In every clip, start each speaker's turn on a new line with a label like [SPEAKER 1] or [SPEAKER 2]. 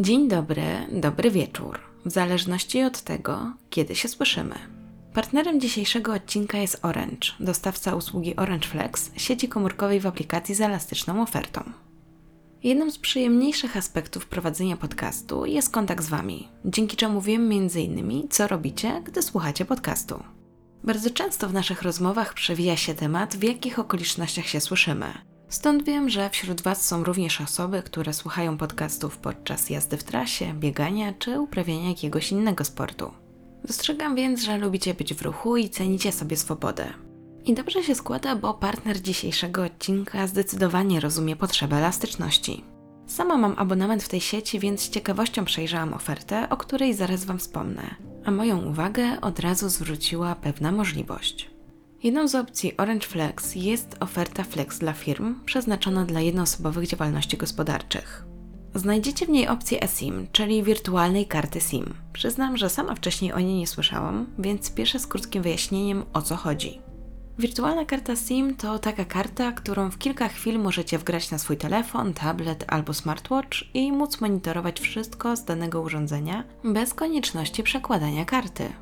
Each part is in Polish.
[SPEAKER 1] Dzień dobry, dobry wieczór, w zależności od tego, kiedy się słyszymy. Partnerem dzisiejszego odcinka jest Orange, dostawca usługi Orange Flex, sieci komórkowej w aplikacji z elastyczną ofertą. Jednym z przyjemniejszych aspektów prowadzenia podcastu jest kontakt z Wami, dzięki czemu wiem m.in. co robicie, gdy słuchacie podcastu. Bardzo często w naszych rozmowach przewija się temat, w jakich okolicznościach się słyszymy. Stąd wiem, że wśród Was są również osoby, które słuchają podcastów podczas jazdy w trasie, biegania czy uprawiania jakiegoś innego sportu. Dostrzegam więc, że lubicie być w ruchu i cenicie sobie swobodę. I dobrze się składa, bo partner dzisiejszego odcinka zdecydowanie rozumie potrzebę elastyczności. Sama mam abonament w tej sieci, więc z ciekawością przejrzałam ofertę, o której zaraz Wam wspomnę. A moją uwagę od razu zwróciła pewna możliwość. Jedną z opcji Orange Flex jest oferta Flex dla firm przeznaczona dla jednoosobowych działalności gospodarczych. Znajdziecie w niej opcję eSIM, czyli wirtualnej karty SIM. Przyznam, że sama wcześniej o niej nie słyszałam, więc spieszę z krótkim wyjaśnieniem o co chodzi. Wirtualna karta SIM to taka karta, którą w kilka chwil możecie wgrać na swój telefon, tablet albo smartwatch i móc monitorować wszystko z danego urządzenia bez konieczności przekładania karty.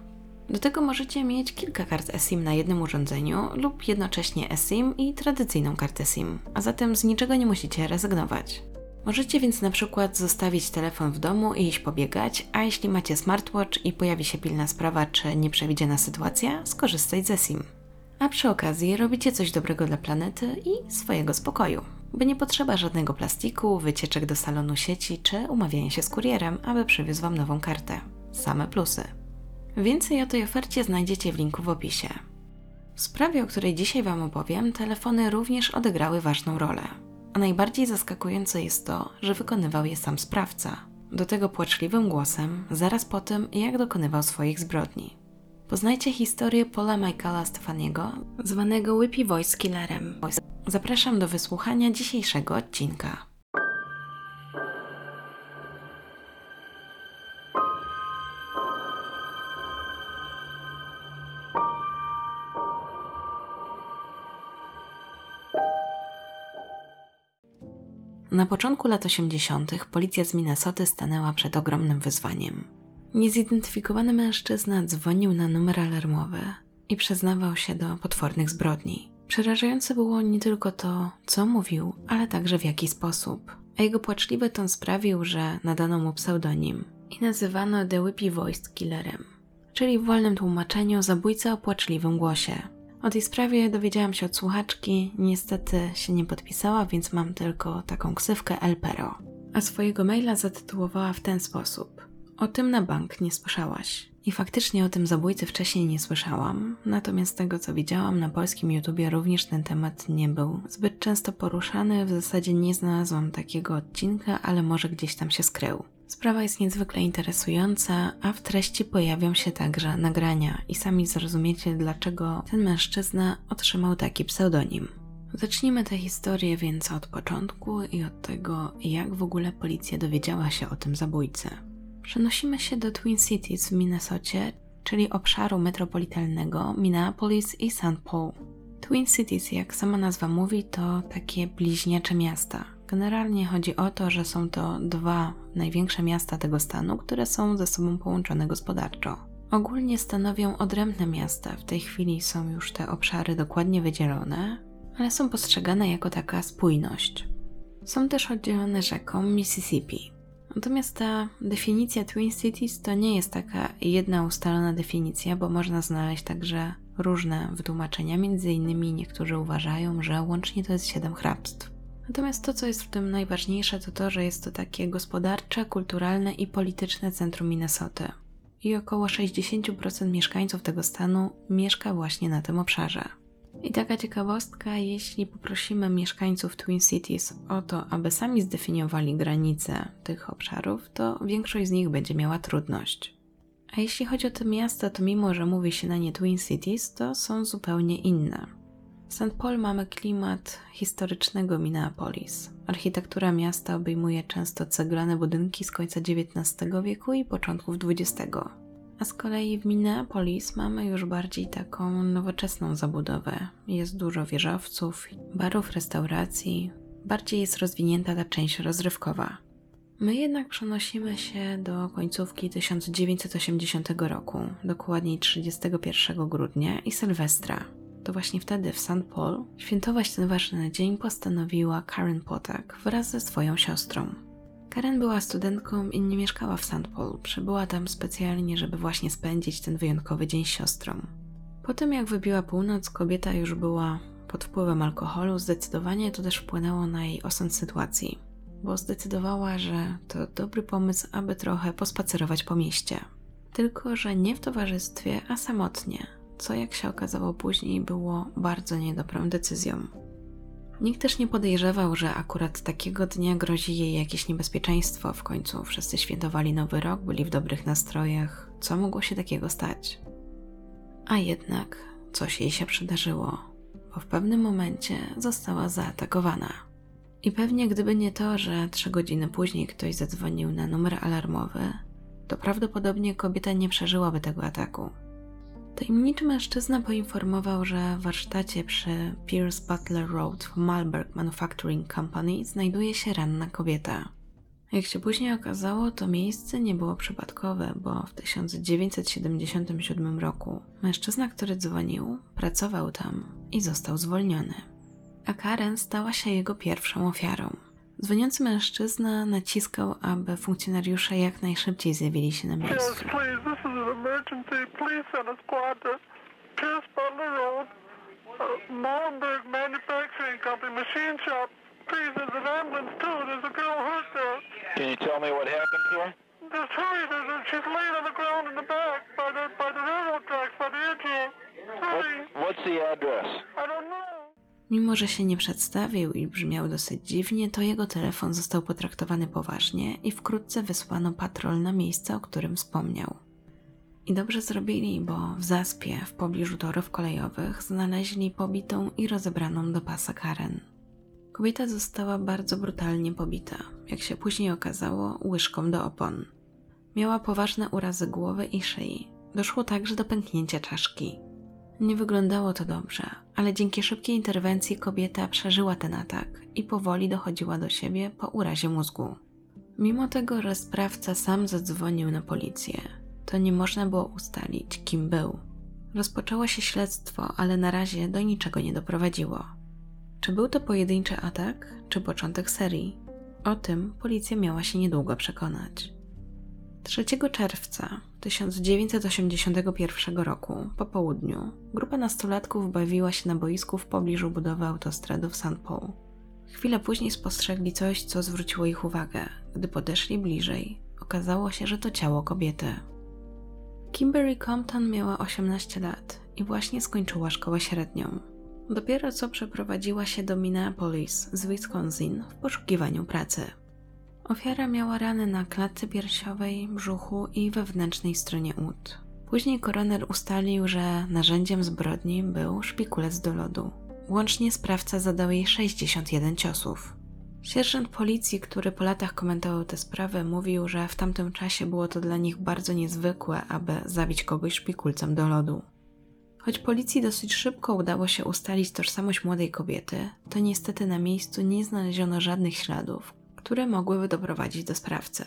[SPEAKER 1] Do tego możecie mieć kilka kart eSIM na jednym urządzeniu lub jednocześnie eSIM i tradycyjną kartę SIM, a zatem z niczego nie musicie rezygnować. Możecie więc na przykład zostawić telefon w domu i iść pobiegać, a jeśli macie smartwatch i pojawi się pilna sprawa czy nieprzewidziana sytuacja, skorzystać z eSIM. A przy okazji robicie coś dobrego dla planety i swojego spokoju, by nie potrzeba żadnego plastiku, wycieczek do salonu sieci czy umawiania się z kurierem, aby przywiózł Wam nową kartę. Same plusy. Więcej o tej ofercie znajdziecie w linku w opisie. W sprawie, o której dzisiaj Wam opowiem, telefony również odegrały ważną rolę. A najbardziej zaskakujące jest to, że wykonywał je sam sprawca. Do tego płaczliwym głosem, zaraz po tym, jak dokonywał swoich zbrodni. Poznajcie historię Paula Michaela Stefaniego, zwanego Whippy Voice Killerem. Zapraszam do wysłuchania dzisiejszego odcinka. Początku lat 80. policja z Minnesoty stanęła przed ogromnym wyzwaniem. Niezidentyfikowany mężczyzna dzwonił na numer alarmowy i przyznawał się do potwornych zbrodni. Przerażające było nie tylko to, co mówił, ale także w jaki sposób. A jego płaczliwy ton sprawił, że nadano mu pseudonim i nazywano The Whippy Voiced Killerem, czyli w wolnym tłumaczeniu zabójca o płaczliwym głosie. O tej sprawie dowiedziałam się od słuchaczki, niestety się nie podpisała, więc mam tylko taką ksywkę Elpero. A swojego maila zatytułowała w ten sposób. O tym na bank nie słyszałaś. I faktycznie o tym zabójcy wcześniej nie słyszałam, natomiast z tego co widziałam na polskim YouTubie również ten temat nie był zbyt często poruszany, w zasadzie nie znalazłam takiego odcinka, ale może gdzieś tam się skrył. Sprawa jest niezwykle interesująca, a w treści pojawią się także nagrania i sami zrozumiecie, dlaczego ten mężczyzna otrzymał taki pseudonim. Zacznijmy tę historię więc od początku i od tego, jak w ogóle policja dowiedziała się o tym zabójcy. Przenosimy się do Twin Cities w Minnesocie, czyli obszaru metropolitalnego Minneapolis i St. Paul. Twin Cities, jak sama nazwa mówi, to takie bliźniacze miasta, Generalnie chodzi o to, że są to dwa największe miasta tego stanu, które są ze sobą połączone gospodarczo. Ogólnie stanowią odrębne miasta, w tej chwili są już te obszary dokładnie wydzielone, ale są postrzegane jako taka spójność. Są też oddzielone rzeką Mississippi. Natomiast ta definicja Twin Cities to nie jest taka jedna ustalona definicja, bo można znaleźć także różne wytłumaczenia. Między innymi niektórzy uważają, że łącznie to jest siedem hrabstw. Natomiast to, co jest w tym najważniejsze, to to, że jest to takie gospodarcze, kulturalne i polityczne centrum Minnesoty. I około 60% mieszkańców tego stanu mieszka właśnie na tym obszarze. I taka ciekawostka, jeśli poprosimy mieszkańców Twin Cities o to, aby sami zdefiniowali granice tych obszarów, to większość z nich będzie miała trudność. A jeśli chodzi o te miasta, to mimo, że mówi się na nie Twin Cities, to są zupełnie inne. W St. Paul mamy klimat historycznego Minneapolis. Architektura miasta obejmuje często ceglane budynki z końca XIX wieku i początków XX. A z kolei w Minneapolis mamy już bardziej taką nowoczesną zabudowę. Jest dużo wieżowców, barów, restauracji, bardziej jest rozwinięta ta część rozrywkowa. My jednak przenosimy się do końcówki 1980 roku, dokładniej 31 grudnia i Sylwestra. To właśnie wtedy w St. Paul świętować ten ważny dzień postanowiła Karen Potak wraz ze swoją siostrą. Karen była studentką i nie mieszkała w St. Paul. Przybyła tam specjalnie, żeby właśnie spędzić ten wyjątkowy dzień z siostrą. Po tym jak wybiła północ, kobieta już była pod wpływem alkoholu. Zdecydowanie to też wpłynęło na jej osąd sytuacji, bo zdecydowała, że to dobry pomysł, aby trochę pospacerować po mieście. Tylko, że nie w towarzystwie, a samotnie, co jak się okazało później było bardzo niedobrą decyzją. Nikt też nie podejrzewał, że akurat takiego dnia grozi jej jakieś niebezpieczeństwo. W końcu wszyscy świętowali nowy rok, byli w dobrych nastrojach. Co mogło się takiego stać? A jednak coś jej się przydarzyło, bo w pewnym momencie została zaatakowana. I pewnie gdyby nie to, że trzy godziny później ktoś zadzwonił na numer alarmowy, to prawdopodobnie kobieta nie przeżyłaby tego ataku. Tajemniczy mężczyzna poinformował, że w warsztacie przy Pierce Butler Road w Malberg Manufacturing Company znajduje się ranna kobieta. Jak się później okazało, to miejsce nie było przypadkowe, bo w 1977 roku mężczyzna, który dzwonił, pracował tam i został zwolniony. A Karen stała się jego pierwszą ofiarą. Dzwoniący mężczyzna naciskał, aby funkcjonariusze jak najszybciej zjawili się na
[SPEAKER 2] Yes,
[SPEAKER 1] miejscu.
[SPEAKER 2] please. This is an emergency. Please send a squad to Pierce Butler Road, Malmberg Manufacturing Company, machine shop. Please, there's an ambulance too. There's a girl hurt there.
[SPEAKER 3] Can you tell me what happened to her?
[SPEAKER 2] Just hurry. There's a, she's laying on the ground in the back by the by the railroad tracks by the edge here.
[SPEAKER 3] What,
[SPEAKER 2] Hurry.
[SPEAKER 3] what's the address?
[SPEAKER 1] Mimo, że się nie przedstawił i brzmiał dosyć dziwnie, to jego telefon został potraktowany poważnie i wkrótce wysłano patrol na miejsce, o którym wspomniał. I dobrze zrobili, bo w zaspie w pobliżu torów kolejowych znaleźli pobitą i rozebraną do pasa Karen. Kobieta została bardzo brutalnie pobita, jak się później okazało, łyżką do opon. Miała poważne urazy głowy i szyi. Doszło także do pęknięcia czaszki. Nie wyglądało to dobrze, ale dzięki szybkiej interwencji kobieta przeżyła ten atak i powoli dochodziła do siebie po urazie mózgu. Mimo tego, że sprawca sam zadzwonił na policję, to nie można było ustalić, kim był. Rozpoczęło się śledztwo, ale na razie do niczego nie doprowadziło. Czy był to pojedynczy atak, czy początek serii? O tym policja miała się niedługo przekonać. 3 czerwca 1981 roku, po południu, grupa nastolatków bawiła się na boisku w pobliżu budowy autostrady w St. Paul. Chwilę później spostrzegli coś, co zwróciło ich uwagę. Gdy podeszli bliżej, okazało się, że to ciało kobiety. Kimberly Compton miała 18 lat i właśnie skończyła szkołę średnią. Dopiero co przeprowadziła się do Minneapolis z Wisconsin w poszukiwaniu pracy. Ofiara miała rany na klatce piersiowej, brzuchu i wewnętrznej stronie ud. Później koroner ustalił, że narzędziem zbrodni był szpikulec do lodu. Łącznie sprawca zadał jej 61 ciosów. Sierżant policji, który po latach komentował tę sprawę, mówił, że w tamtym czasie było to dla nich bardzo niezwykłe, aby zabić kogoś szpikulcem do lodu. Choć policji dosyć szybko udało się ustalić tożsamość młodej kobiety, to niestety na miejscu nie znaleziono żadnych śladów, które mogłyby doprowadzić do sprawcy.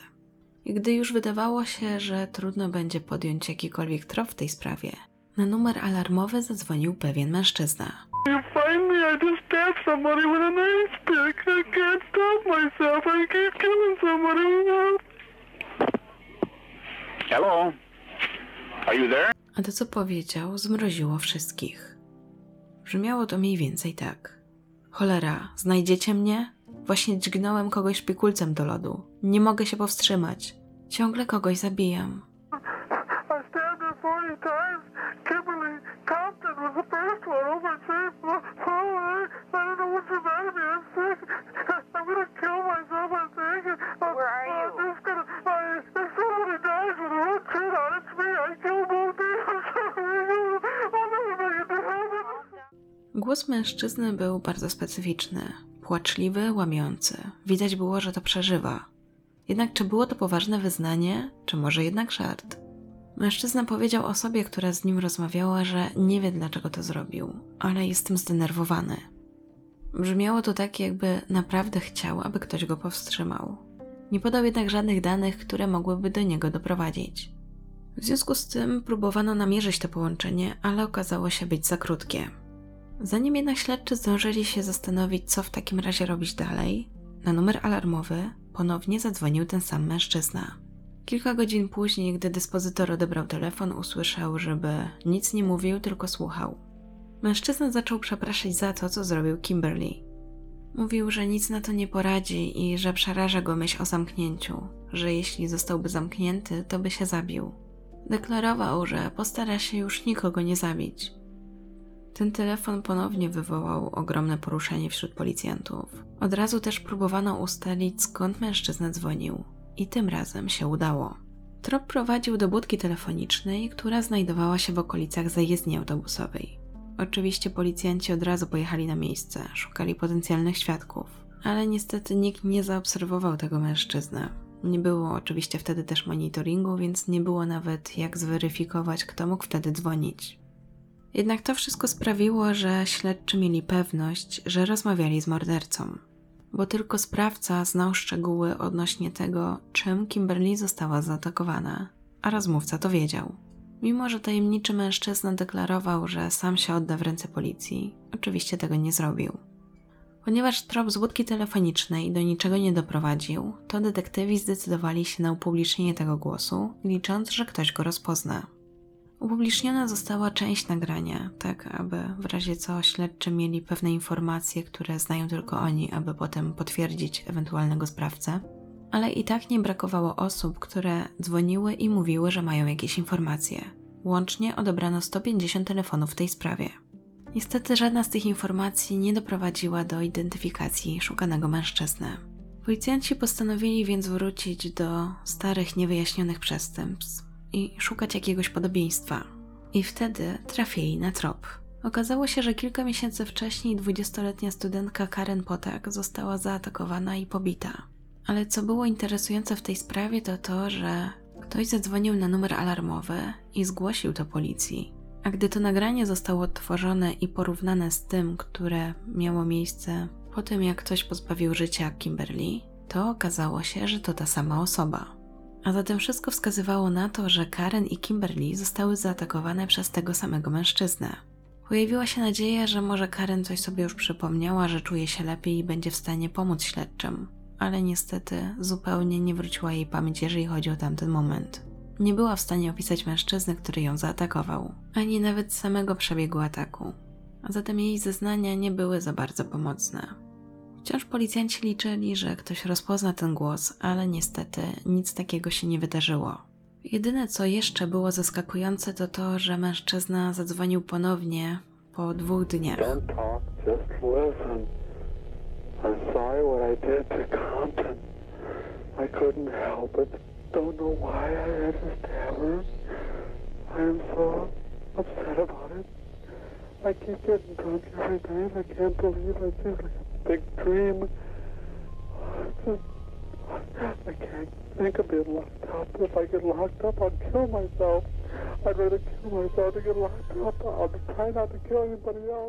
[SPEAKER 1] I gdy już wydawało się, że trudno będzie podjąć jakikolwiek trop w tej sprawie, na numer alarmowy zadzwonił pewien mężczyzna.
[SPEAKER 2] You find me? I just stabbed somebody with a knife pick. I can't stop myself. I keep killing somebody.
[SPEAKER 3] Hello? Are you there?
[SPEAKER 1] A to, co powiedział, zmroziło wszystkich. Brzmiało to mniej więcej tak. Cholera, znajdziecie mnie? Właśnie dźgnąłem kogoś szpikulcem do lodu. Nie mogę się powstrzymać. Ciągle kogoś zabijam. Głos mężczyzny był bardzo specyficzny. Płaczliwy, łamiący. Widać było, że to przeżywa. Jednak czy było to poważne wyznanie, czy może jednak żart? Mężczyzna powiedział osobie, która z nim rozmawiała, że nie wie dlaczego to zrobił, ale jest tym zdenerwowany. Brzmiało to tak, jakby naprawdę chciał, aby ktoś go powstrzymał. Nie podał jednak żadnych danych, które mogłyby do niego doprowadzić. W związku z tym próbowano namierzyć to połączenie, ale okazało się być za krótkie. Zanim jednak śledczy zdążyli się zastanowić, co w takim razie robić dalej, na numer alarmowy ponownie zadzwonił ten sam mężczyzna. Kilka godzin później, gdy dyspozytor odebrał telefon, usłyszał, żeby nic nie mówił, tylko słuchał. Mężczyzna zaczął przepraszać za to, co zrobił Kimberly. Mówił, że nic na to nie poradzi i że przeraża go myśl o zamknięciu, że jeśli zostałby zamknięty, to by się zabił. Deklarował, że postara się już nikogo nie zabić. Ten telefon ponownie wywołał ogromne poruszenie wśród policjantów. Od razu też próbowano ustalić, skąd mężczyzna dzwonił, i tym razem się udało. Trop prowadził do budki telefonicznej, która znajdowała się w okolicach zajezdni autobusowej. Oczywiście policjanci od razu pojechali na miejsce, szukali potencjalnych świadków, ale niestety nikt nie zaobserwował tego mężczyzny. Nie było oczywiście wtedy też monitoringu, więc nie było nawet jak zweryfikować, kto mógł wtedy dzwonić. Jednak to wszystko sprawiło, że śledczy mieli pewność, że rozmawiali z mordercą, bo tylko sprawca znał szczegóły odnośnie tego, czym Kimberly została zaatakowana, a rozmówca to wiedział. Mimo, że tajemniczy mężczyzna deklarował, że sam się odda w ręce policji, oczywiście tego nie zrobił. Ponieważ trop z budki telefonicznej do niczego nie doprowadził, to detektywi zdecydowali się na upublicznienie tego głosu, licząc, że ktoś go rozpozna. Upubliczniona została część nagrania, tak aby w razie co śledczy mieli pewne informacje, które znają tylko oni, aby potem potwierdzić ewentualnego sprawcę. Ale i tak nie brakowało osób, które dzwoniły i mówiły, że mają jakieś informacje. Łącznie odebrano 150 telefonów w tej sprawie. Niestety żadna z tych informacji nie doprowadziła do identyfikacji szukanego mężczyzny. Policjanci postanowili więc wrócić do starych, niewyjaśnionych przestępstw i szukać jakiegoś podobieństwa. I wtedy trafili na trop. Okazało się, że kilka miesięcy wcześniej 20-letnia studentka Karen Potak została zaatakowana i pobita. Ale co było interesujące w tej sprawie, to to, że ktoś zadzwonił na numer alarmowy i zgłosił to policji. A gdy to nagranie zostało odtworzone i porównane z tym, które miało miejsce po tym, jak ktoś pozbawił życia Kimberly, to okazało się, że to ta sama osoba. A zatem wszystko wskazywało na to, że Karen i Kimberly zostały zaatakowane przez tego samego mężczyznę. Pojawiła się nadzieja, że może Karen coś sobie już przypomniała, że czuje się lepiej i będzie w stanie pomóc śledczym, ale niestety zupełnie nie wróciła jej pamięć, jeżeli chodzi o tamten moment. Nie była w stanie opisać mężczyzny, który ją zaatakował, ani nawet samego przebiegu ataku. A zatem jej zeznania nie były za bardzo pomocne. Wciąż policjanci liczyli, że ktoś rozpozna ten głos, ale niestety nic takiego się nie wydarzyło. Jedyne co jeszcze było zaskakujące to to, że mężczyzna zadzwonił ponownie po dwóch dniach.
[SPEAKER 2] I. I I. I. I keep getting drunk every night. I can't believe. It's like a big dream. I can't think of being locked up. If I get locked up. I'd kill myself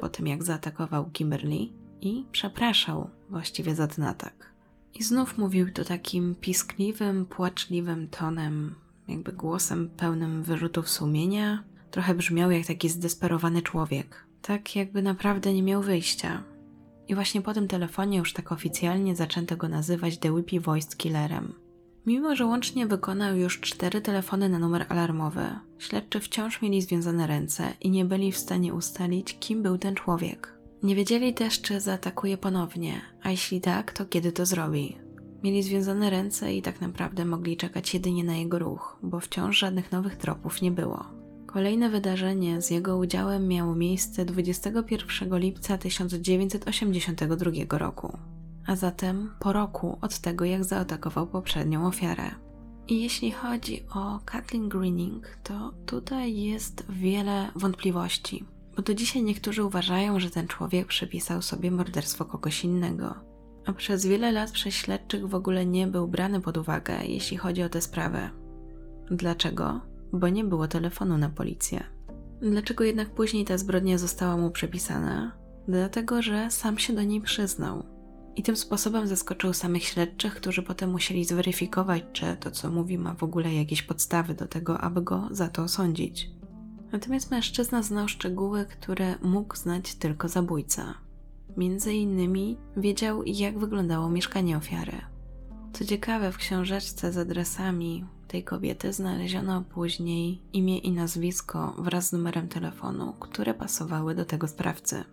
[SPEAKER 1] po tym, jak zaatakował Kimberly i przepraszał właściwie za ten atak. I znów mówił to takim piskliwym, płaczliwym tonem, jakby głosem pełnym wyrzutów sumienia. Trochę brzmiał jak taki zdesperowany człowiek. Tak jakby naprawdę nie miał wyjścia. I właśnie po tym telefonie już tak oficjalnie zaczęto go nazywać The Whippy Voiced Killerem. Mimo, że łącznie wykonał już cztery telefony na numer alarmowy, śledczy wciąż mieli związane ręce i nie byli w stanie ustalić, kim był ten człowiek. Nie wiedzieli też, czy zaatakuje ponownie, a jeśli tak, to kiedy to zrobi. Mieli związane ręce i tak naprawdę mogli czekać jedynie na jego ruch, bo wciąż żadnych nowych tropów nie było. Kolejne wydarzenie z jego udziałem miało miejsce 21 lipca 1982 roku, a zatem po roku od tego, jak zaatakował poprzednią ofiarę. I jeśli chodzi o Kathleen Greening, to tutaj jest wiele wątpliwości, bo do dzisiaj niektórzy uważają, że ten człowiek przypisał sobie morderstwo kogoś innego, a przez wiele lat przez śledczych w ogóle nie był brany pod uwagę, jeśli chodzi o tę sprawę. Dlaczego? Bo nie było telefonu na policję. Dlaczego jednak później ta zbrodnia została mu przypisana? Dlatego, że sam się do niej przyznał. I tym sposobem zaskoczył samych śledczych, którzy potem musieli zweryfikować, czy to, co mówi, ma w ogóle jakieś podstawy do tego, aby go za to osądzić. Natomiast mężczyzna znał szczegóły, które mógł znać tylko zabójca. Między innymi wiedział, jak wyglądało mieszkanie ofiary. Co ciekawe, w książeczce z adresami tej kobiety znaleziono później imię i nazwisko wraz z numerem telefonu, które pasowały do tego sprawcy.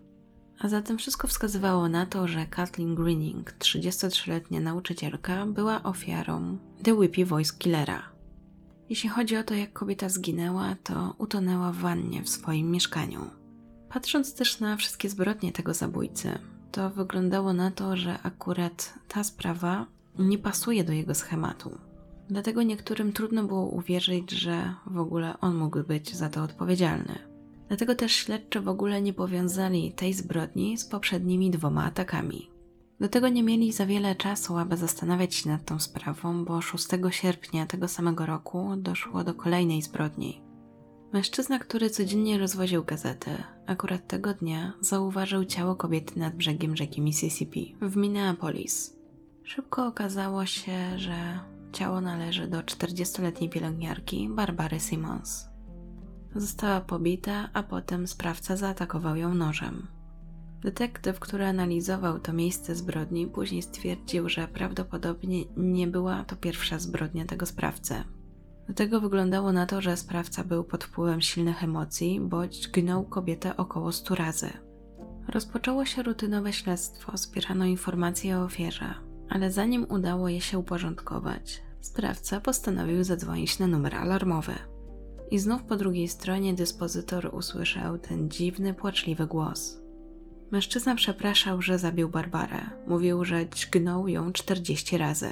[SPEAKER 1] A zatem wszystko wskazywało na to, że Kathleen Greening, 33-letnia nauczycielka, była ofiarą The Whippy Voice Killera. Jeśli chodzi o to, jak kobieta zginęła, to utonęła w wannie w swoim mieszkaniu. Patrząc też na wszystkie zbrodnie tego zabójcy, to wyglądało na to, że akurat ta sprawa nie pasuje do jego schematu. Dlatego niektórym trudno było uwierzyć, że w ogóle on mógł być za to odpowiedzialny. Dlatego też śledczy w ogóle nie powiązali tej zbrodni z poprzednimi dwoma atakami. Do tego nie mieli za wiele czasu, aby zastanawiać się nad tą sprawą, bo 6 sierpnia tego samego roku doszło do kolejnej zbrodni. Mężczyzna, który codziennie rozwoził gazety, akurat tego dnia zauważył ciało kobiety nad brzegiem rzeki Mississippi w Minneapolis. Szybko okazało się, że ciało należy do 40-letniej pielęgniarki Barbary Simmons. Została pobita, a potem sprawca zaatakował ją nożem. Detektyw, który analizował to miejsce zbrodni, później stwierdził, że prawdopodobnie nie była to pierwsza zbrodnia tego sprawcy. Do tego wyglądało na to, że sprawca był pod wpływem silnych emocji, bądź gnął kobietę około 100 razy. Rozpoczęło się rutynowe śledztwo, zbierano informacje o ofierze, ale zanim udało je się uporządkować, sprawca postanowił zadzwonić na numer alarmowy. I znów po drugiej stronie dyspozytor usłyszał ten dziwny, płaczliwy głos. Mężczyzna przepraszał, że zabił Barbarę. Mówił, że dźgnął ją 40 razy.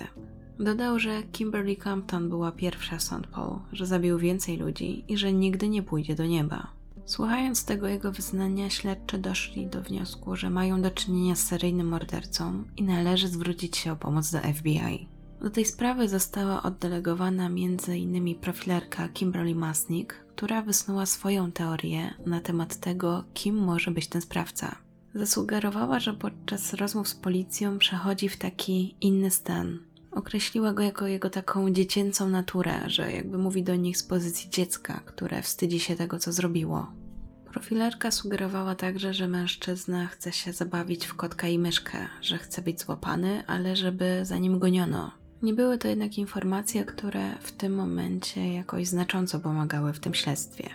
[SPEAKER 1] Dodał, że Kimberly Compton była pierwsza St. Paul, że zabił więcej ludzi i że nigdy nie pójdzie do nieba. Słuchając tego jego wyznania, śledczy doszli do wniosku, że mają do czynienia z seryjnym mordercą i należy zwrócić się o pomoc do FBI. Do tej sprawy została oddelegowana m.in. profilerka Kimberly Masnick, która wysnuła swoją teorię na temat tego, kim może być ten sprawca. Zasugerowała, że podczas rozmów z policją przechodzi w taki inny stan. Określiła go jako jego taką dziecięcą naturę, że jakby mówi do nich z pozycji dziecka, które wstydzi się tego, co zrobiło. Profilerka sugerowała także, że mężczyzna chce się zabawić w kotka i myszkę, że chce być złapany, ale żeby za nim goniono. Nie były to jednak informacje, które w tym momencie jakoś znacząco pomagały w tym śledztwie.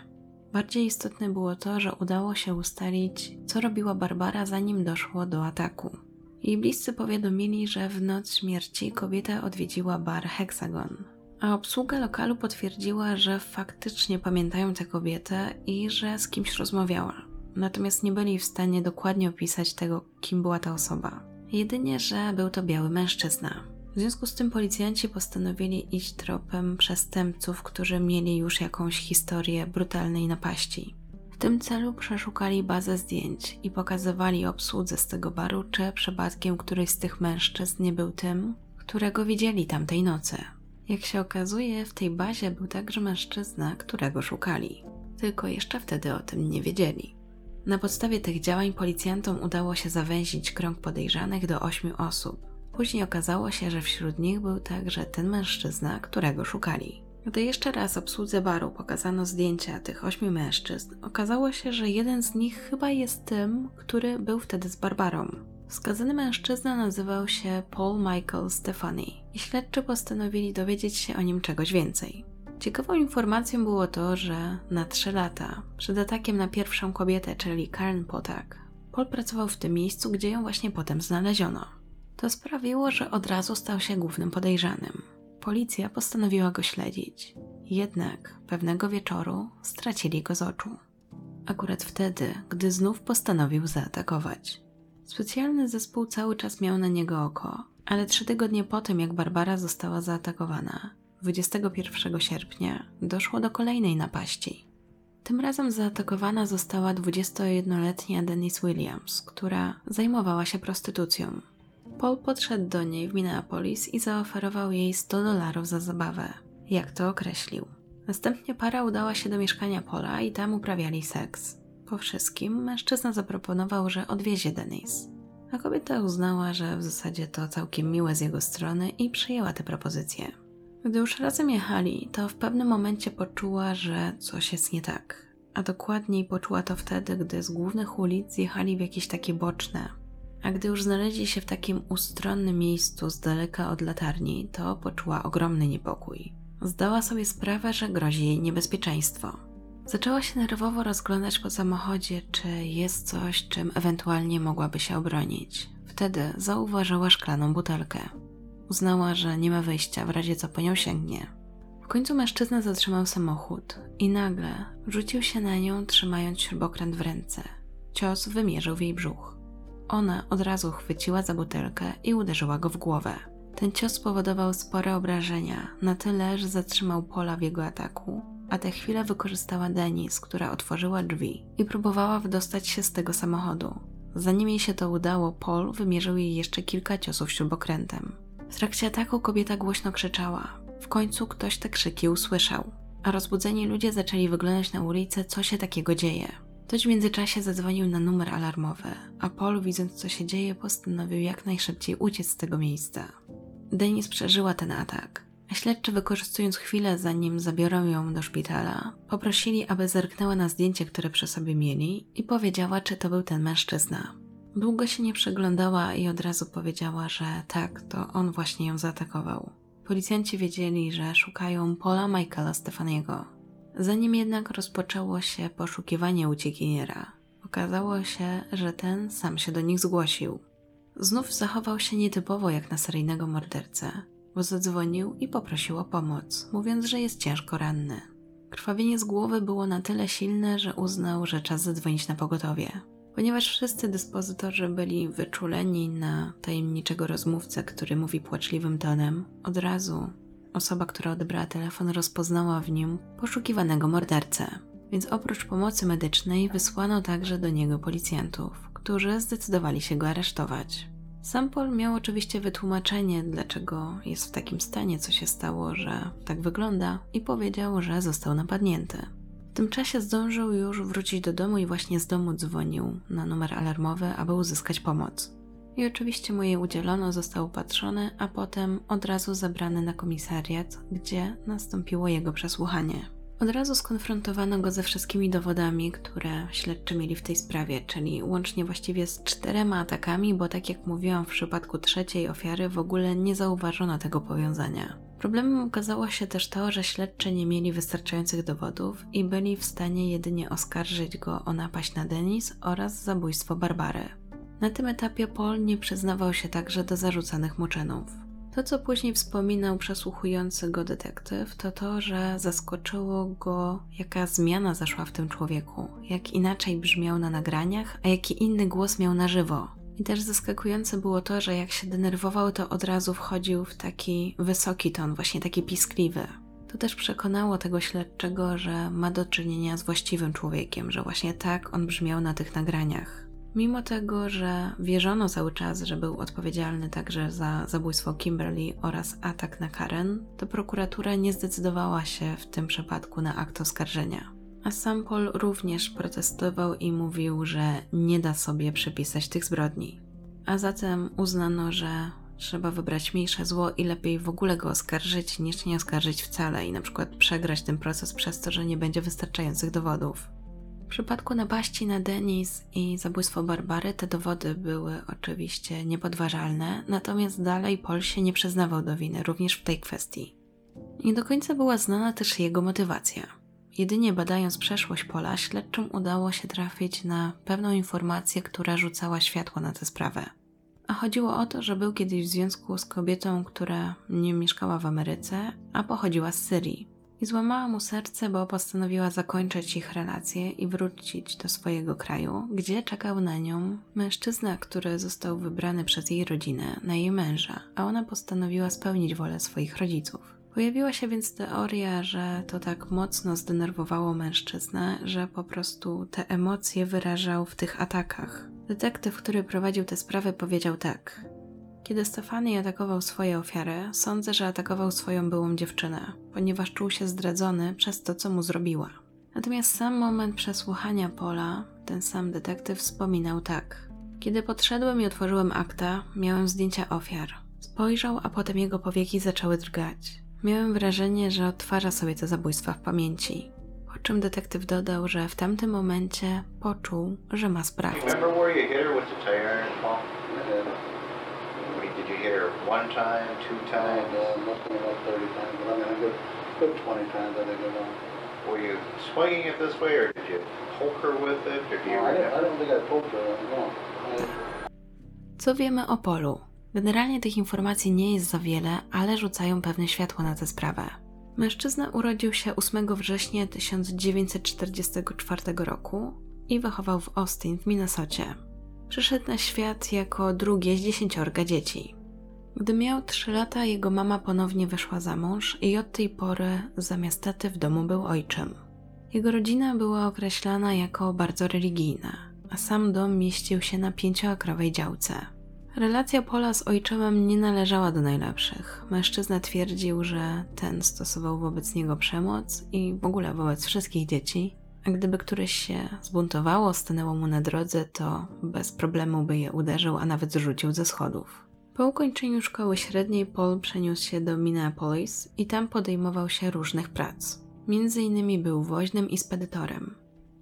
[SPEAKER 1] Bardziej istotne było to, że udało się ustalić, co robiła Barbara zanim doszło do ataku. Jej bliscy powiadomili, że w noc śmierci kobieta odwiedziła bar Hexagon, a obsługa lokalu potwierdziła, że faktycznie pamiętają tę kobietę i że z kimś rozmawiała. Natomiast nie byli w stanie dokładnie opisać tego, kim była ta osoba. Jedynie, że był to biały mężczyzna. W związku z tym policjanci postanowili iść tropem przestępców, którzy mieli już jakąś historię brutalnej napaści. W tym celu przeszukali bazę zdjęć i pokazywali obsłudze z tego baru, czy przypadkiem któryś z tych mężczyzn nie był tym, którego widzieli tamtej nocy. Jak się okazuje, w tej bazie był także mężczyzna, którego szukali. Tylko jeszcze wtedy o tym nie wiedzieli. Na podstawie tych działań policjantom udało się zawęzić krąg podejrzanych do ośmiu osób. Później okazało się, że wśród nich był także ten mężczyzna, którego szukali. Gdy jeszcze raz obsłudze baru pokazano zdjęcia tych ośmiu mężczyzn, okazało się, że jeden z nich chyba jest tym, który był wtedy z Barbarą. Skazany mężczyzna nazywał się Paul Michael Stefani i śledczy postanowili dowiedzieć się o nim czegoś więcej. Ciekawą informacją było to, że na trzy lata, przed atakiem na pierwszą kobietę, czyli Karen Potak, Paul pracował w tym miejscu, gdzie ją właśnie potem znaleziono. To sprawiło, że od razu stał się głównym podejrzanym. Policja postanowiła go śledzić. Jednak pewnego wieczoru stracili go z oczu. Akurat wtedy, gdy znów postanowił zaatakować. Specjalny zespół cały czas miał na niego oko, ale trzy tygodnie po tym, jak Barbara została zaatakowana, 21 sierpnia, doszło do kolejnej napaści. Tym razem zaatakowana została 21-letnia Denise Williams, która zajmowała się prostytucją. Paul podszedł do niej w Minneapolis i zaoferował jej 100 dolarów za zabawę, jak to określił. Następnie para udała się do mieszkania Paula i tam uprawiali seks. Po wszystkim mężczyzna zaproponował, że odwiezie Denise. a kobieta uznała, że w zasadzie to całkiem miłe z jego strony i przyjęła tę propozycję. Gdy już razem jechali, to w pewnym momencie poczuła, że coś jest nie tak. A dokładniej poczuła to wtedy, gdy z głównych ulic zjechali w jakieś takie boczne. A gdy już znaleźli się w takim ustronnym miejscu z daleka od latarni, to poczuła ogromny niepokój. Zdała sobie sprawę, że grozi jej niebezpieczeństwo. Zaczęła się nerwowo rozglądać po samochodzie, czy jest coś, czym ewentualnie mogłaby się obronić. Wtedy zauważyła szklaną butelkę. Uznała, że nie ma wyjścia, w razie co po nią sięgnie. W końcu mężczyzna zatrzymał samochód i nagle rzucił się na nią, trzymając śrubokręt w ręce. Cios wymierzył w jej brzuch. Ona od razu chwyciła za butelkę i uderzyła go w głowę. Ten cios spowodował spore obrażenia, na tyle, że zatrzymał Pola w jego ataku, a tę chwilę wykorzystała Denis, która otworzyła drzwi i próbowała wydostać się z tego samochodu. Zanim jej się to udało, Paul wymierzył jej jeszcze kilka ciosów śrubokrętem. W trakcie ataku kobieta głośno krzyczała. W końcu ktoś te krzyki usłyszał, a rozbudzeni ludzie zaczęli wyglądać na ulicę, co się takiego dzieje. Ktoś w międzyczasie zadzwonił na numer alarmowy, a Paul, widząc co się dzieje, postanowił jak najszybciej uciec z tego miejsca. Denis przeżyła ten atak, a śledczy wykorzystując chwilę zanim zabiorą ją do szpitala, poprosili, aby zerknęła na zdjęcie, które przy sobie mieli i powiedziała, czy to był ten mężczyzna. Długo się nie przyglądała i od razu powiedziała, że tak, to on właśnie ją zaatakował. Policjanci wiedzieli, że szukają Paula Michaela Stefaniego. Zanim jednak rozpoczęło się poszukiwanie uciekiniera, okazało się, że ten sam się do nich zgłosił. Znów zachował się nietypowo jak na seryjnego mordercę, bo zadzwonił i poprosił o pomoc, mówiąc, że jest ciężko ranny. Krwawienie z głowy było na tyle silne, że uznał, że czas zadzwonić na pogotowie. Ponieważ wszyscy dyspozytorzy byli wyczuleni na tajemniczego rozmówcę, który mówi płaczliwym tonem, od razu osoba, która odebrała telefon, rozpoznała w nim poszukiwanego mordercę. Więc oprócz pomocy medycznej wysłano także do niego policjantów, którzy zdecydowali się go aresztować. Sam Paul miał oczywiście wytłumaczenie, dlaczego jest w takim stanie, co się stało, że tak wygląda, i powiedział, że został napadnięty. W tym czasie zdążył już wrócić do domu i właśnie z domu dzwonił na numer alarmowy, aby uzyskać pomoc. I oczywiście mu jej udzielono, został upatrzony, a potem od razu zabrany na komisariat, gdzie nastąpiło jego przesłuchanie. Od razu skonfrontowano go ze wszystkimi dowodami, które śledczy mieli w tej sprawie, czyli łącznie właściwie z czterema atakami, bo tak jak mówiłam, w przypadku trzeciej ofiary w ogóle nie zauważono tego powiązania. Problemem okazało się też to, że śledczy nie mieli wystarczających dowodów i byli w stanie jedynie oskarżyć go o napaść na Denis oraz zabójstwo Barbary. Na tym etapie Paul nie przyznawał się także do zarzucanych mu czynów. To, co później wspominał przesłuchujący go detektyw, to to, że zaskoczyło go, jaka zmiana zaszła w tym człowieku, jak inaczej brzmiał na nagraniach, a jaki inny głos miał na żywo. I też zaskakujące było to, że jak się denerwował, to od razu wchodził w taki wysoki ton, właśnie taki piskliwy. To też przekonało tego śledczego, że ma do czynienia z właściwym człowiekiem, że właśnie tak on brzmiał na tych nagraniach. Mimo tego, że wierzono cały czas, że był odpowiedzialny także za zabójstwo Kimberly oraz atak na Karen, to prokuratura nie zdecydowała się w tym przypadku na akt oskarżenia. A sam również protestował i mówił, że nie da sobie przypisać tych zbrodni. A zatem uznano, że trzeba wybrać mniejsze zło i lepiej w ogóle go oskarżyć, niż nie oskarżyć wcale i na przykład przegrać ten proces przez to, że nie będzie wystarczających dowodów. W przypadku napaści na Denis i zabójstwo Barbary te dowody były oczywiście niepodważalne, natomiast dalej Paul się nie przyznawał do winy również w tej kwestii. Nie do końca była znana też jego motywacja. Jedynie badając przeszłość Pola, śledczym udało się trafić na pewną informację, która rzucała światło na tę sprawę. A chodziło o to, że był kiedyś w związku z kobietą, która nie mieszkała w Ameryce, a pochodziła z Syrii. I złamała mu serce, bo postanowiła zakończyć ich relacje i wrócić do swojego kraju, gdzie czekał na nią mężczyzna, który został wybrany przez jej rodzinę na jej męża, a ona postanowiła spełnić wolę swoich rodziców. Pojawiła się więc teoria, że to tak mocno zdenerwowało mężczyznę, że po prostu te emocje wyrażał w tych atakach. Detektyw, który prowadził tę sprawę, powiedział tak. Kiedy Stefani atakował swoje ofiary, sądzę, że atakował swoją byłą dziewczynę, ponieważ czuł się zdradzony przez to, co mu zrobiła. Natomiast sam moment przesłuchania Pola, ten sam detektyw wspominał tak. Kiedy podszedłem i otworzyłem akta, miałem zdjęcia ofiar. Spojrzał, a potem jego powieki zaczęły drgać. Miałem wrażenie, że odtwarza sobie te zabójstwa w pamięci. Po czym detektyw dodał, że w tamtym momencie poczuł, że ma sprawcę.
[SPEAKER 4] Remember where you hit her with the tire iron, Paul?
[SPEAKER 5] I did.
[SPEAKER 4] I mean, did you hit her one time, two times?
[SPEAKER 5] uh, about 30 times, but I mean, a good, good 20 times I think it was.
[SPEAKER 4] Were you swinging it this way, or did you poke her with it, or do you
[SPEAKER 5] No, I, didn't, I don't think I poked her. No. I,
[SPEAKER 1] Co wiemy o Polu? Generalnie tych informacji nie jest za wiele, ale rzucają pewne światło na tę sprawę. Mężczyzna urodził się 8 września 1944 roku i wychował w Austin w Minnesocie. Przyszedł na świat jako drugie z dziesięciorga dzieci. Gdy miał 3 lata, jego mama ponownie wyszła za mąż i od tej pory zamiast taty w domu był ojczym. Jego rodzina była określana jako bardzo religijna, a sam dom mieścił się na pięcioakrowej działce. Relacja Pola z ojczymem nie należała do najlepszych. Mężczyzna twierdził, że ten stosował wobec niego przemoc i w ogóle wobec wszystkich dzieci, a gdyby któreś się zbuntowało, stanęło mu na drodze, to bez problemu by je uderzył, a nawet zrzucił ze schodów. Po ukończeniu szkoły średniej Paul przeniósł się do Minneapolis i tam podejmował się różnych prac. Między innymi był woźnym i spedytorem.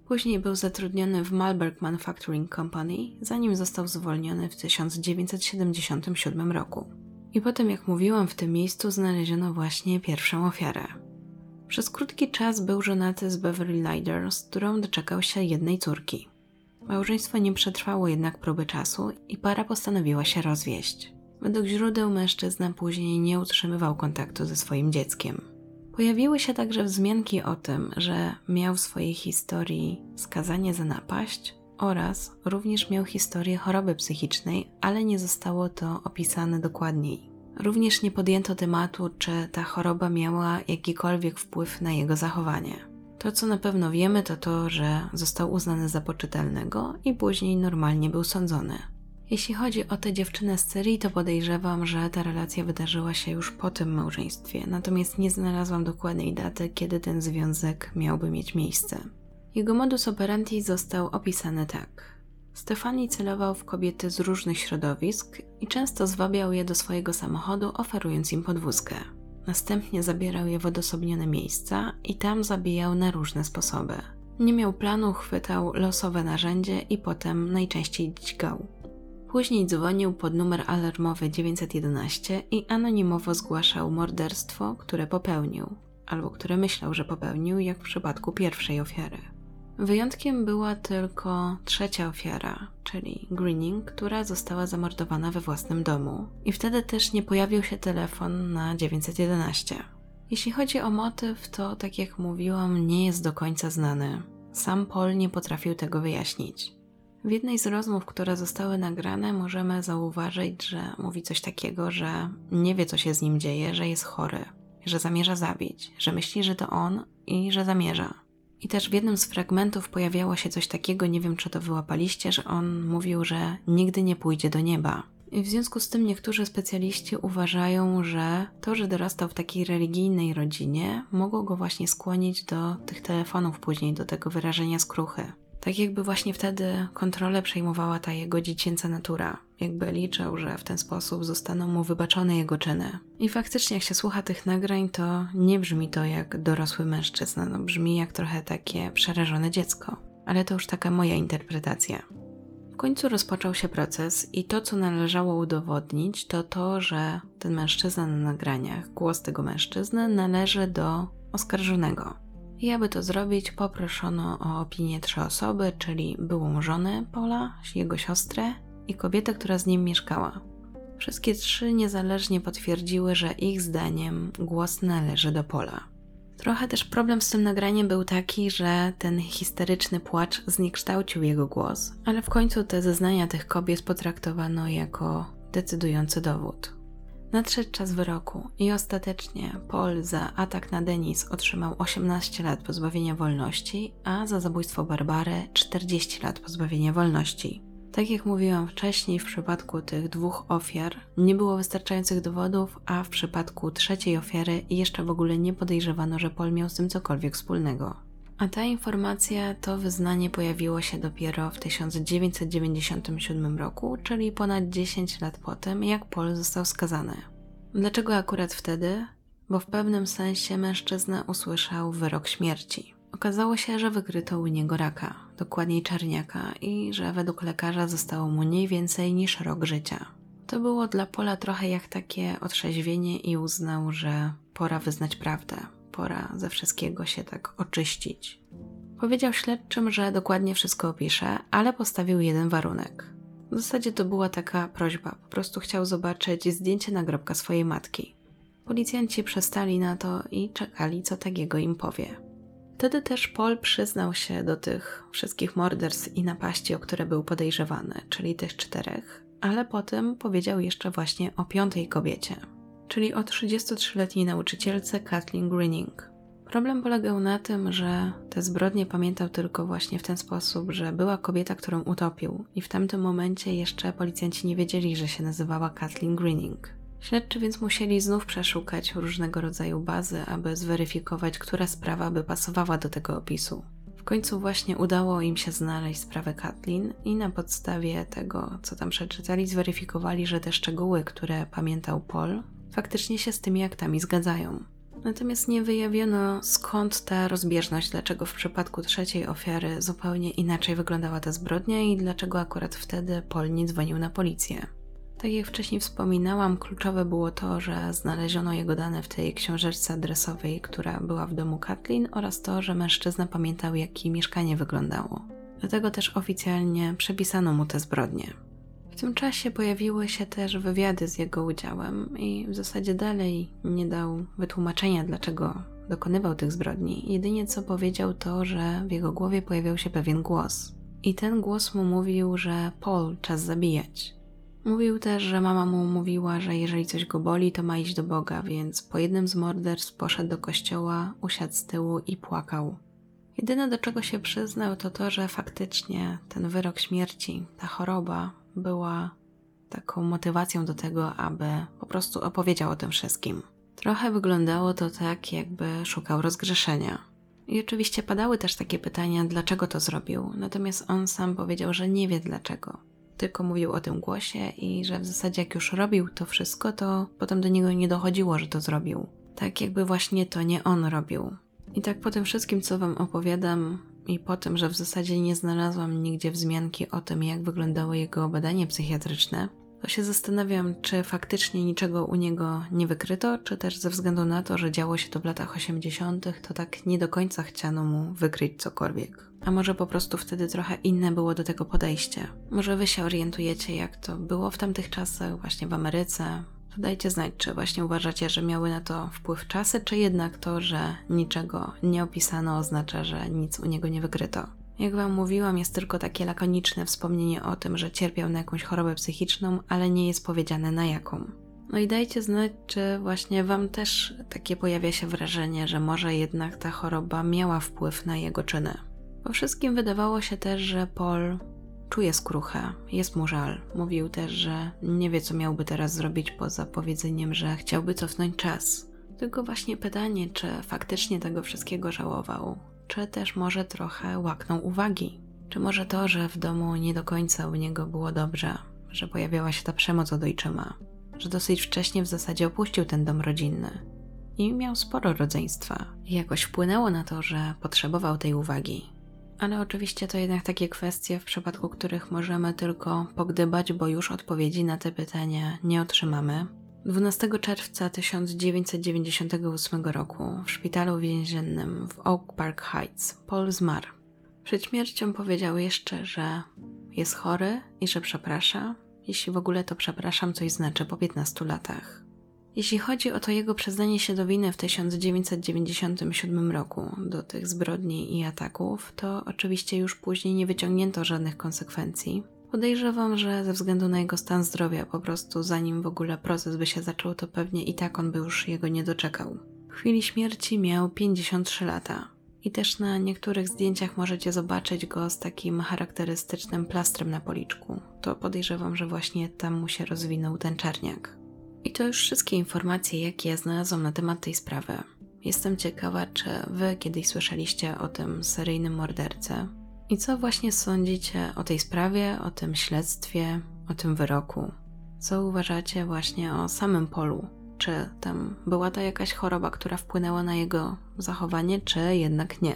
[SPEAKER 1] Później był zatrudniony w Malberg Manufacturing Company, zanim został zwolniony w 1977 roku. I potem, jak mówiłam, w tym miejscu znaleziono właśnie pierwszą ofiarę. Przez krótki czas był żonaty z Beverly Lider, z którą doczekał się jednej córki. Małżeństwo nie przetrwało jednak próby czasu i para postanowiła się rozwieść. Według źródeł mężczyzna później nie utrzymywał kontaktu ze swoim dzieckiem. Pojawiły się także wzmianki o tym, że miał w swojej historii skazanie za napaść oraz również miał historię choroby psychicznej, ale nie zostało to opisane dokładniej. Również nie podjęto tematu, czy ta choroba miała jakikolwiek wpływ na jego zachowanie. To, co na pewno wiemy, to to, że został uznany za poczytalnego i później normalnie był sądzony. Jeśli chodzi o tę dziewczynę z Syrii, to podejrzewam, że ta relacja wydarzyła się już po tym małżeństwie, natomiast nie znalazłam dokładnej daty, kiedy ten związek miałby mieć miejsce. Jego modus operandi został opisany tak. Stefani celował w kobiety z różnych środowisk i często zwabiał je do swojego samochodu, oferując im podwózkę. Następnie zabierał je w odosobnione miejsca i tam zabijał na różne sposoby. Nie miał planu, chwytał losowe narzędzie i potem najczęściej dźgał. Później dzwonił pod numer alarmowy 911 i anonimowo zgłaszał morderstwo, które popełnił, albo które myślał, że popełnił, jak w przypadku pierwszej ofiary. Wyjątkiem była tylko trzecia ofiara, czyli Greening, która została zamordowana we własnym domu. I wtedy też nie pojawił się telefon na 911. Jeśli chodzi o motyw, to tak jak mówiłam, nie jest do końca znany. Sam Paul nie potrafił tego wyjaśnić. W jednej z rozmów, które zostały nagrane, możemy zauważyć, że mówi coś takiego, że nie wie, co się z nim dzieje, że jest chory, że zamierza zabić, że myśli, że to on i że zamierza. I też w jednym z fragmentów pojawiało się coś takiego, nie wiem czy to wyłapaliście, że on mówił, że nigdy nie pójdzie do nieba. I w związku z tym niektórzy specjaliści uważają, że to, że dorastał w takiej religijnej rodzinie, mogło go właśnie skłonić do tych telefonów później, do tego wyrażenia skruchy. Tak jakby właśnie wtedy kontrolę przejmowała ta jego dziecięca natura. Jakby liczył, że w ten sposób zostaną mu wybaczone jego czyny. I faktycznie, jak się słucha tych nagrań, to nie brzmi to jak dorosły mężczyzna, no brzmi jak trochę takie przerażone dziecko. Ale to już taka moja interpretacja. W końcu rozpoczął się proces i to, co należało udowodnić, to to, że ten mężczyzna na nagraniach, głos tego mężczyzny należy do oskarżonego. I aby to zrobić, poproszono o opinię trzy osoby, czyli byłą żonę Pola, jego siostrę i kobietę, która z nim mieszkała. Wszystkie trzy niezależnie potwierdziły, że ich zdaniem głos należy do Pola. Trochę też problem z tym nagraniem był taki, że ten histeryczny płacz zniekształcił jego głos, ale w końcu te zeznania tych kobiet potraktowano jako decydujący dowód. Nadszedł czas wyroku i ostatecznie Paul za atak na Denis otrzymał 18 lat pozbawienia wolności, a za zabójstwo Barbary 40 lat pozbawienia wolności. Tak jak mówiłam wcześniej, w przypadku tych dwóch ofiar nie było wystarczających dowodów, a w przypadku trzeciej ofiary jeszcze w ogóle nie podejrzewano, że Paul miał z tym cokolwiek wspólnego. A ta informacja, to wyznanie pojawiło się dopiero w 1997 roku, czyli ponad 10 lat po tym, jak Paul został skazany. Dlaczego akurat wtedy? Bo w pewnym sensie mężczyzna usłyszał wyrok śmierci. Okazało się, że wykryto u niego raka, dokładniej czarniaka, i że według lekarza zostało mu mniej więcej niż rok życia. To było dla Pola trochę jak takie otrzeźwienie i uznał, że pora wyznać prawdę, pora ze wszystkiego się tak oczyścić. Powiedział śledczym, że dokładnie wszystko opisze, ale postawił jeden warunek. W zasadzie to była taka prośba, po prostu chciał zobaczyć zdjęcie nagrobka swojej matki. Policjanci przestali na to i czekali, co takiego im powie. Wtedy też Paul przyznał się do tych wszystkich morderstw i napaści, o które był podejrzewany, czyli tych czterech, ale potem powiedział jeszcze właśnie o piątej kobiecie, czyli o 33-letniej nauczycielce Kathleen Greening. Problem polegał na tym, że te zbrodnie pamiętał tylko właśnie w ten sposób, że była kobieta, którą utopił, i w tamtym momencie jeszcze policjanci nie wiedzieli, że się nazywała Kathleen Greening. Śledczy więc musieli znów przeszukać różnego rodzaju bazy, aby zweryfikować, która sprawa by pasowała do tego opisu. W końcu właśnie udało im się znaleźć sprawę Kathleen i na podstawie tego, co tam przeczytali, zweryfikowali, że te szczegóły, które pamiętał Paul, faktycznie się z tymi aktami zgadzają. Natomiast nie wyjawiono skąd ta rozbieżność, dlaczego w przypadku trzeciej ofiary zupełnie inaczej wyglądała ta zbrodnia i dlaczego akurat wtedy Paul nie dzwonił na policję. Tak jak wcześniej wspominałam, kluczowe było to, że znaleziono jego dane w tej książeczce adresowej, która była w domu Kathleen oraz to, że mężczyzna pamiętał, jak mieszkanie wyglądało. Dlatego też oficjalnie przepisano mu te zbrodnie. W tym czasie pojawiły się też wywiady z jego udziałem i w zasadzie dalej nie dał wytłumaczenia, dlaczego dokonywał tych zbrodni. Jedynie co powiedział to, że w jego głowie pojawiał się pewien głos. I ten głos mu mówił, że Paul, czas zabijać. Mówił też, że mama mu mówiła, że jeżeli coś go boli, to ma iść do Boga, więc po jednym z morderstw poszedł do kościoła, usiadł z tyłu i płakał. Jedyne do czego się przyznał to to, że faktycznie ten wyrok śmierci, ta choroba była taką motywacją do tego, aby po prostu opowiedział o tym wszystkim. Trochę wyglądało to tak, jakby szukał rozgrzeszenia. I oczywiście padały też takie pytania, dlaczego to zrobił, natomiast on sam powiedział, że nie wie dlaczego. Tylko mówił o tym głosie i że w zasadzie jak już robił to wszystko, to potem do niego nie dochodziło, że to zrobił. Tak jakby właśnie to nie on robił. I tak po tym wszystkim, co wam opowiadam, i po tym, że w zasadzie nie znalazłam nigdzie wzmianki o tym, jak wyglądało jego badanie psychiatryczne, to się zastanawiam, czy faktycznie niczego u niego nie wykryto, czy też ze względu na to, że działo się to w latach 80., to tak nie do końca chciano mu wykryć cokolwiek. A może po prostu wtedy trochę inne było do tego podejście. Może wy się orientujecie, jak to było w tamtych czasach, właśnie w Ameryce, dajcie znać, czy właśnie uważacie, że miały na to wpływ czasy, czy jednak to, że niczego nie opisano oznacza, że nic u niego nie wykryto. Jak wam mówiłam, jest tylko takie lakoniczne wspomnienie o tym, że cierpiał na jakąś chorobę psychiczną, ale nie jest powiedziane na jaką. No i dajcie znać, czy właśnie wam też takie pojawia się wrażenie, że może jednak ta choroba miała wpływ na jego czyny. Po wszystkim wydawało się też, że Paul czuje skruchę, jest mu żal. Mówił też, że nie wie, co miałby teraz zrobić poza powiedzeniem, że chciałby cofnąć czas. Tylko właśnie pytanie, czy faktycznie tego wszystkiego żałował, czy też może trochę łaknął uwagi. Czy może to, że w domu nie do końca u niego było dobrze, że pojawiała się ta przemoc od ojczyma, że dosyć wcześnie w zasadzie opuścił ten dom rodzinny i miał sporo rodzeństwa. I jakoś wpłynęło na to, że potrzebował tej uwagi. Ale oczywiście to jednak takie kwestie, w przypadku których możemy tylko pogdybać, bo już odpowiedzi na te pytania nie otrzymamy. 12 czerwca 1998 roku w szpitalu więziennym w Oak Park Heights Paul zmarł. Przed śmiercią powiedział jeszcze, że jest chory i że przeprasza, jeśli w ogóle to przepraszam coś znaczy po 15 latach. Jeśli chodzi o to jego przyznanie się do winy w 1997 roku do tych zbrodni i ataków, to oczywiście już później nie wyciągnięto żadnych konsekwencji. Podejrzewam, że ze względu na jego stan zdrowia, po prostu zanim w ogóle proces by się zaczął, to pewnie i tak on by już jego nie doczekał. W chwili śmierci miał 53 lata. I też na niektórych zdjęciach możecie zobaczyć go z takim charakterystycznym plastrem na policzku. To podejrzewam, że właśnie tam mu się rozwinął ten czarniak. I to już wszystkie informacje, jakie ja znalazłam na temat tej sprawy. Jestem ciekawa, czy wy kiedyś słyszeliście o tym seryjnym mordercy i co właśnie sądzicie o tej sprawie, o tym śledztwie, o tym wyroku. Co uważacie właśnie o samym Polu? Czy tam była to jakaś choroba, która wpłynęła na jego zachowanie, czy jednak nie?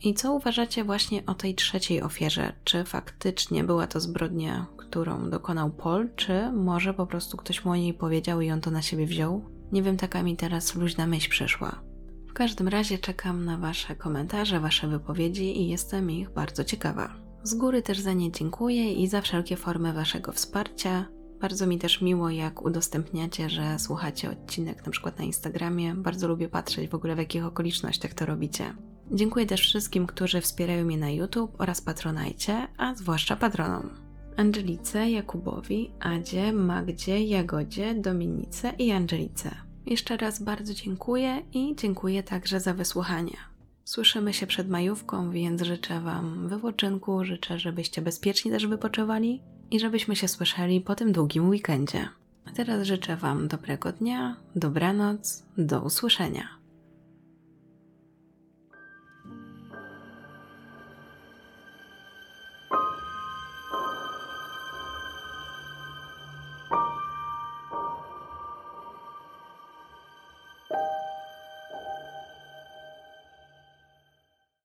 [SPEAKER 1] I co uważacie właśnie o tej trzeciej ofierze? Czy faktycznie była to zbrodnia, którą dokonał Paul, czy może po prostu ktoś mu o niej powiedział i on to na siebie wziął? Nie wiem, taka mi teraz luźna myśl przyszła. W każdym razie czekam na Wasze komentarze, Wasze wypowiedzi i jestem ich bardzo ciekawa. Z góry też za nie dziękuję i za wszelkie formy Waszego wsparcia. Bardzo mi też miło, jak udostępniacie, że słuchacie odcinek na przykład na Instagramie. Bardzo lubię patrzeć w ogóle w jakich okolicznościach to robicie. Dziękuję też wszystkim, którzy wspierają mnie na YouTube oraz Patronajcie, a zwłaszcza patronom. Angelice, Jakubowi, Adzie, Magdzie, Jagodzie, Dominice i Angelice. Jeszcze raz bardzo dziękuję i dziękuję także za wysłuchanie. Słyszymy się przed majówką, więc życzę Wam wypoczynku, życzę, żebyście bezpiecznie też wypoczywali i żebyśmy się słyszeli po tym długim weekendzie. A teraz życzę Wam dobrego dnia, dobranoc, do usłyszenia.